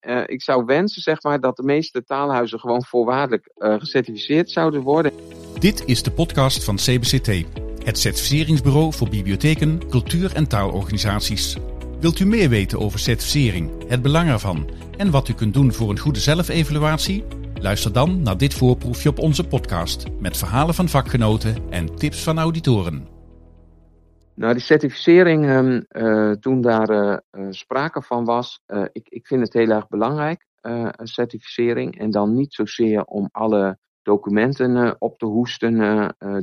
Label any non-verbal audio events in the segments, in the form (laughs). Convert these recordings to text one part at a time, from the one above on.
Uh, ik zou wensen zeg maar, dat de meeste taalhuizen gewoon voorwaardelijk uh, gecertificeerd zouden worden. Dit is de podcast van CBCT, het certificeringsbureau voor bibliotheken, cultuur- en taalorganisaties. Wilt u meer weten over certificering, het belang ervan en wat u kunt doen voor een goede zelfevaluatie? Luister dan naar dit voorproefje op onze podcast met verhalen van vakgenoten en tips van auditoren. Nou, die certificering, uh, toen daar uh, sprake van was, ik, ik vind het heel erg belangrijk, een certificering. En dan niet zozeer om alle documenten op te hoesten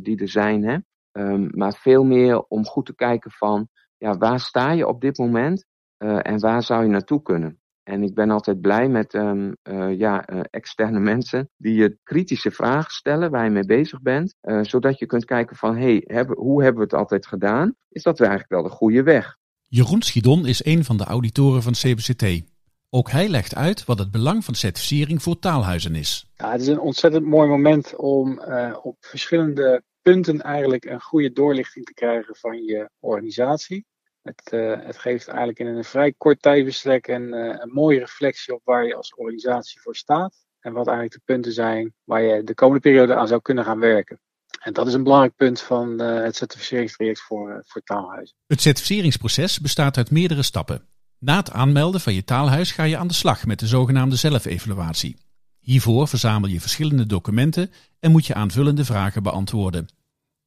die er zijn, hè. Um, maar veel meer om goed te kijken van, ja, waar sta je op dit moment en waar zou je naartoe kunnen? En ik ben altijd blij met um, uh, ja, uh, externe mensen die je kritische vragen stellen waar je mee bezig bent. Uh, zodat je kunt kijken van, hey, hebben, hoe hebben we het altijd gedaan? Is dat eigenlijk wel de goede weg? Jeroen Schiedon is een van de auditoren van CBCT. Ook hij legt uit wat het belang van certificering voor taalhuizen is. Ja, het is een ontzettend mooi moment om op verschillende punten eigenlijk een goede doorlichting te krijgen van je organisatie. Het, uh, het, geeft eigenlijk in een vrij kort tijdsbestek een, uh, een mooie reflectie op waar je als organisatie voor staat. En wat eigenlijk de punten zijn waar je de komende periode aan zou kunnen gaan werken. En dat is een belangrijk punt van uh, het certificeringstraject voor, voor taalhuizen. Het certificeringsproces bestaat uit meerdere stappen. Na het aanmelden van je taalhuis ga je aan de slag met de zogenaamde zelfevaluatie. Hiervoor verzamel je verschillende documenten en moet je aanvullende vragen beantwoorden.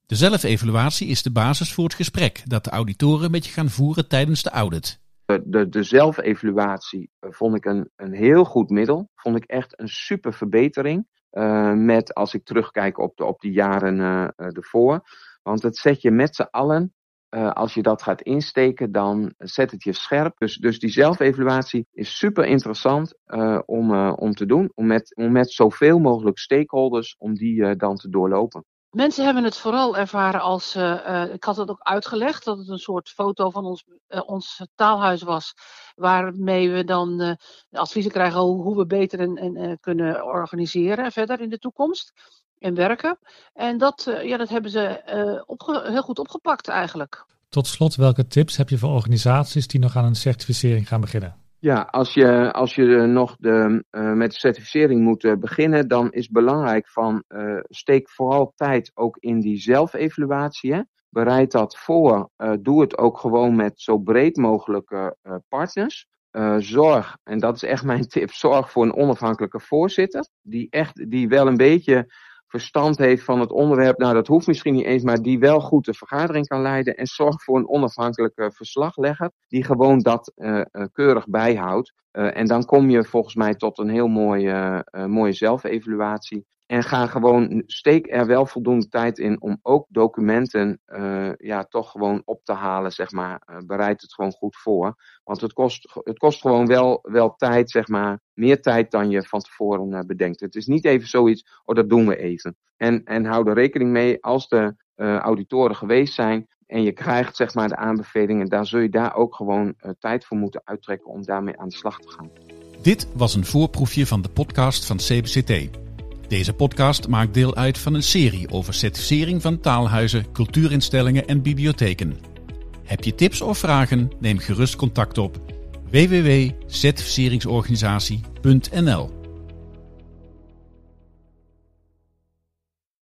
De zelfevaluatie is de basis voor het gesprek dat de auditoren met je gaan voeren tijdens de audit. De, de, de zelfevaluatie vond ik een, een heel goed middel. Vond ik echt een super verbetering. Uh, met als ik terugkijk op de, op die jaren uh, ervoor. Want het zet je met z'n allen, als je dat gaat insteken, dan zet het je scherp. Dus, dus die zelfevaluatie is super interessant om, om te doen. Om met, om met zoveel mogelijk stakeholders, om die dan te doorlopen. Mensen hebben het vooral ervaren als, uh, ik had het ook uitgelegd, dat het een soort foto van ons, uh, ons taalhuis was, waarmee we dan adviezen krijgen hoe, hoe we beter en, en kunnen organiseren verder in de toekomst en werken. En dat, ja, dat hebben ze heel goed opgepakt eigenlijk. Tot slot, welke tips heb je voor organisaties die nog aan een certificering gaan beginnen? Ja, als je, als je nog de, uh, met de certificering moet uh, beginnen, dan is belangrijk van steek vooral tijd ook in die zelfevaluatie. Bereid dat voor. doe het ook gewoon met zo breed mogelijke partners. zorg, en dat is echt mijn (laughs) tip, zorg voor een onafhankelijke voorzitter. Die, echt, die wel een beetje verstand heeft van het onderwerp. Nou, dat hoeft misschien niet eens, maar die wel goed de vergadering kan leiden. En zorg voor een onafhankelijke verslaglegger die gewoon dat uh, keurig bijhoudt. Uh, en dan kom je volgens mij tot een heel mooie, mooie zelfevaluatie. En ga gewoon, steek er wel voldoende tijd in om ook documenten uh, ja, toch gewoon op te halen, zeg maar. Uh, bereid het gewoon goed voor. Want het kost, het kost gewoon wel, wel tijd, zeg maar. Meer tijd dan je van tevoren uh, bedenkt. Het is niet even zoiets, oh dat doen we even. En, en hou er rekening mee, als de auditoren geweest zijn en je krijgt zeg maar de aanbevelingen, dan zul je daar ook gewoon tijd voor moeten uittrekken om daarmee aan de slag te gaan. Dit was een voorproefje van de podcast van CBCT. Deze podcast maakt deel uit van een serie over certificering van taalhuizen, cultuurinstellingen en bibliotheken. Heb je tips of vragen? Neem gerust contact op www.certificeringsorganisatie.nl